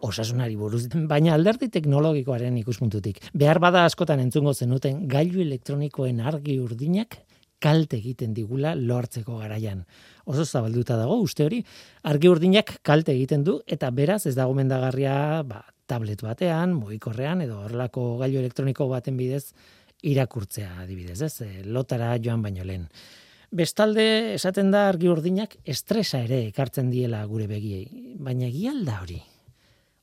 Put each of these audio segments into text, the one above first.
osasunari buruz, baina alderdi teknologikoaren ikuspuntutik. Behar bada askotan entzungo zenuten gailu elektronikoen argi urdinak kalte egiten digula lortzeko garaian. Oso zabalduta dago uste hori, argi urdinak kalte egiten du eta beraz ez dago mendagarria ba, tablet batean, mugikorrean edo horrelako gailu elektroniko baten bidez irakurtzea adibidez, ez? E, lotara joan baino lehen. Bestalde esaten da argi urdinak estresa ere ekartzen diela gure begiei, baina egialda hori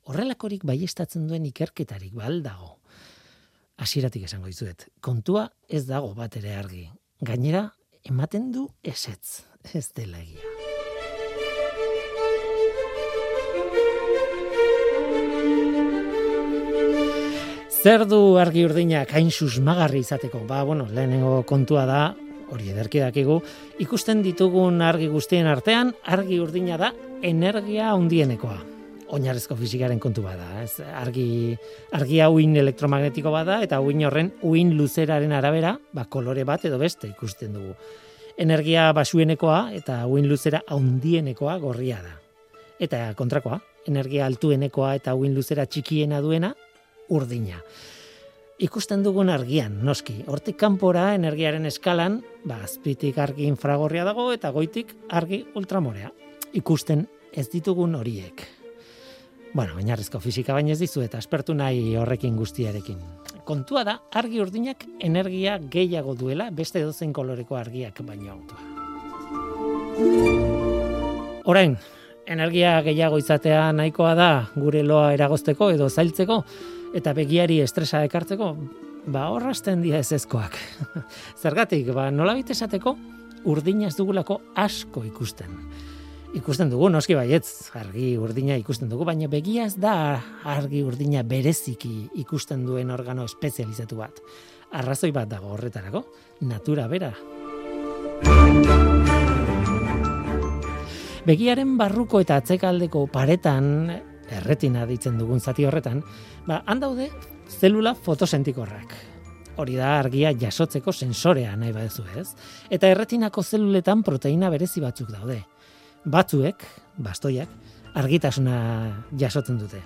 horrelakorik baiestatzen duen ikerketarik bal dago. Hasieratik esango dizuet, kontua ez dago bat ere argi. Gainera, ematen du esetz, ez dela egia. Zer du argi urdinak hain susmagarri izateko? Ba, bueno, lehenengo kontua da, hori ederki dakigu, ikusten ditugun argi guztien artean, argi urdina da energia handienekoa oinarrezko fizikaren kontu bada, ez? Argi argia uin elektromagnetiko bada eta uin horren uin luzeraren arabera, ba kolore bat edo beste ikusten dugu. Energia basuenekoa eta uin luzera handienekoa gorria da. Eta kontrakoa, energia altuenekoa eta uin luzera txikiena duena urdina. Ikusten dugun argian, noski, hortik kanpora energiaren eskalan, ba, azpitik argi infragorria dago eta goitik argi ultramorea. Ikusten ez ditugun horiek. Bueno, oinarrizko fisika baina ez dizu eta aspertu nahi horrekin guztiarekin. Kontua da, argi urdinak energia gehiago duela beste dozen koloreko argiak baino autua. Orain, energia gehiago izatea nahikoa da gure loa eragozteko edo zailtzeko eta begiari estresa ekartzeko, ba horrazten dia ez ezkoak. Zergatik, ba nola esateko urdinaz dugulako asko ikusten ikusten dugu, noski baietz, argi urdina ikusten dugu, baina begiaz da argi urdina bereziki ikusten duen organo espezializatu bat. Arrazoi bat dago horretarako, natura bera. Begiaren barruko eta atzekaldeko paretan, erretina ditzen dugun zati horretan, ba, handaude zelula fotosentikorrak. Hori da argia jasotzeko sensorea nahi badezu ez. Eta erretinako zeluletan proteina berezi batzuk daude batzuek, bastoiak, argitasuna jasotzen dute.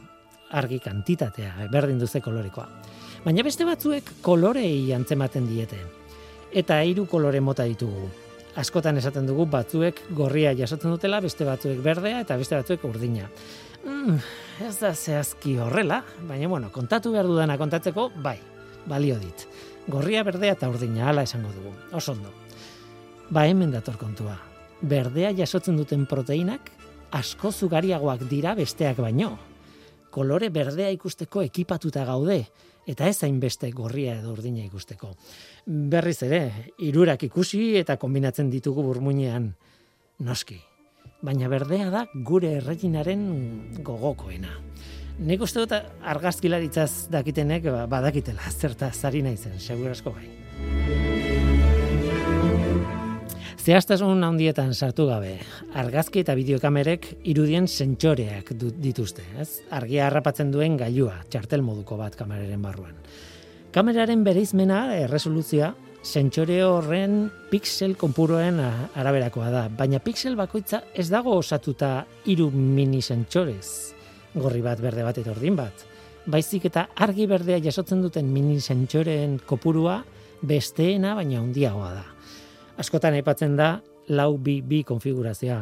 Argi kantitatea, berdin duze kolorikoa. Baina beste batzuek kolorei antzematen diete. Eta hiru kolore mota ditugu. Askotan esaten dugu batzuek gorria jasotzen dutela, beste batzuek berdea eta beste batzuek urdina. Mm, ez da zehazki horrela, baina bueno, kontatu behar dudana kontatzeko, bai, balio dit. Gorria, berdea eta urdina, hala esango dugu. Oso ondo. Ba hemen dator kontua berdea jasotzen duten proteinak asko zugariagoak dira besteak baino. Kolore berdea ikusteko ekipatuta gaude eta ez beste gorria edo urdina ikusteko. Berriz ere, hirurak ikusi eta kombinatzen ditugu burmuinean noski. Baina berdea da gure erreginaren gogokoena. Nik uste dut argazkilaritzaz dakitenek ba, badakitela zerta zari naizen, segurasko bai. Zehaztasun handietan sartu gabe, argazki eta bideokamerek irudien sentsoreak dituzte, ez? Argia harrapatzen duen gailua, txartel moduko bat kameraren barruan. Kameraren bereizmena, erresoluzioa, sentsore horren pixel konpuroen araberakoa da, baina pixel bakoitza ez dago osatuta hiru mini sentsorez, gorri bat, berde bat eta ordin bat. Baizik eta argi berdea jasotzen duten mini sentsoreen kopurua besteena baina handiagoa da askotan aipatzen da lau bi bi konfigurazioa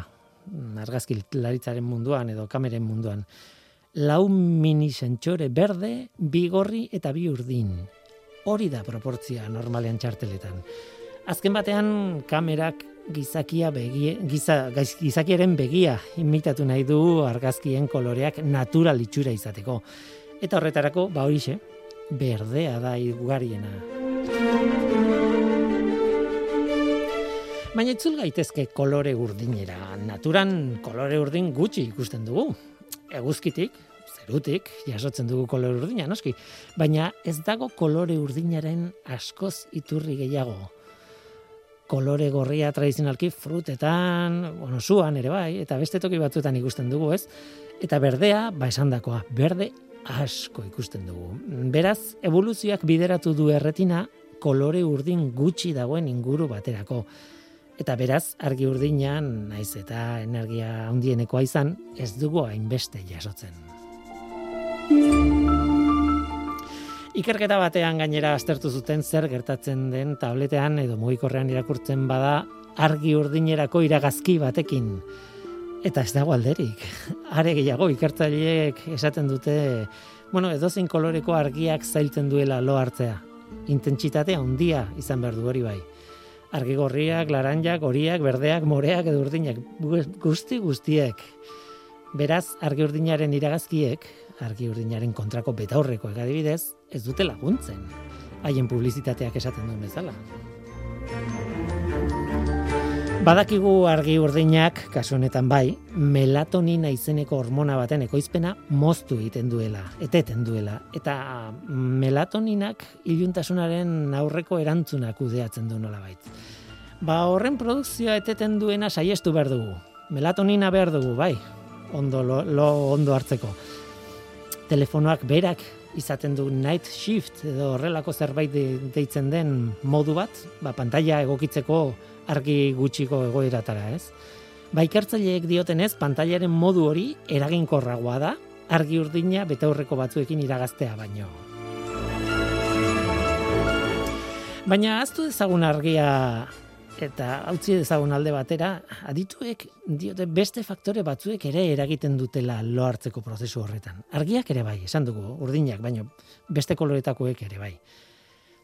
argazki laritzaren munduan edo kameren munduan. Lau mini sentsore berde, bi gorri eta bi urdin. Hori da proportzia normalean txarteletan. Azken batean kamerak gizakia begie, giza, gizakiaren begia imitatu nahi du argazkien koloreak natural itxura izateko. Eta horretarako, ba horixe, berdea da igariena. Baina itzul gaitezke kolore urdinera. Naturan kolore urdin gutxi ikusten dugu. Eguzkitik, zerutik, jasotzen dugu kolore urdina, noski. Baina ez dago kolore urdinaren askoz iturri gehiago. Kolore gorria tradizionalki frutetan, bueno, zuan ere bai, eta beste toki batzuetan ikusten dugu, ez? Eta berdea, ba esandakoa, berde asko ikusten dugu. Beraz, evoluzioak bideratu du erretina kolore urdin gutxi dagoen inguru baterako. Eta beraz, argi urdinan, naiz eta energia handienekoa izan, ez dugu hainbeste jasotzen. Ikerketa batean gainera aztertu zuten zer gertatzen den tabletean edo mugikorrean irakurtzen bada argi urdinerako iragazki batekin. Eta ez dago alderik. Are gehiago ikertzaileek esaten dute, bueno, edozin koloreko argiak zailtzen duela lo hartzea. Intentsitate handia izan behar du hori bai. Argi gorriak, laranjak, horiak, berdeak, moreak edo urdinak, guzti guztiek. Beraz, argi urdinaren iragazkiek, argi urdinaren kontrako betaurreko egadibidez, ez dute laguntzen. Haien publizitateak esaten duen bezala. Badakigu argi urdinak, kasu honetan bai, melatonina izeneko hormona baten ekoizpena moztu egiten duela, eteten duela. Eta melatoninak iluntasunaren aurreko erantzunak udeatzen du nola bait. Ba horren produkzioa eteten duena saiestu behar dugu. Melatonina behar dugu, bai, ondo lo, lo ondo hartzeko. Telefonoak berak izaten du night shift edo horrelako zerbait deitzen den modu bat, ba, pantalla egokitzeko argi gutxiko egoeratara, ez? Ba, ikertzaileek diotenez, pantailaren modu hori eraginkorragoa da, argi urdina betaurreko batzuekin iragaztea baino. Baina aztu dezagun argia eta utzi dezagun alde batera, adituek diote beste faktore batzuek ere eragiten dutela lo hartzeko prozesu horretan. Argiak ere bai, esan dugu, urdinak, baino beste koloretakoek ere bai.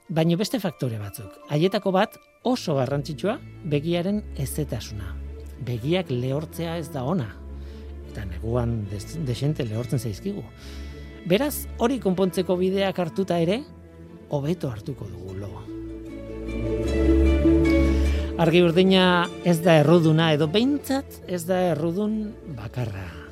Baino beste faktore batzuk. Haietako bat oso garrantzitsua begiaren ezetasuna. Begiak lehortzea ez da ona. Eta neguan desente lehortzen zaizkigu. Beraz, hori konpontzeko bideak hartuta ere, hobeto hartuko dugu Argi urdina ez da erruduna edo behintzat ez da errudun bakarra.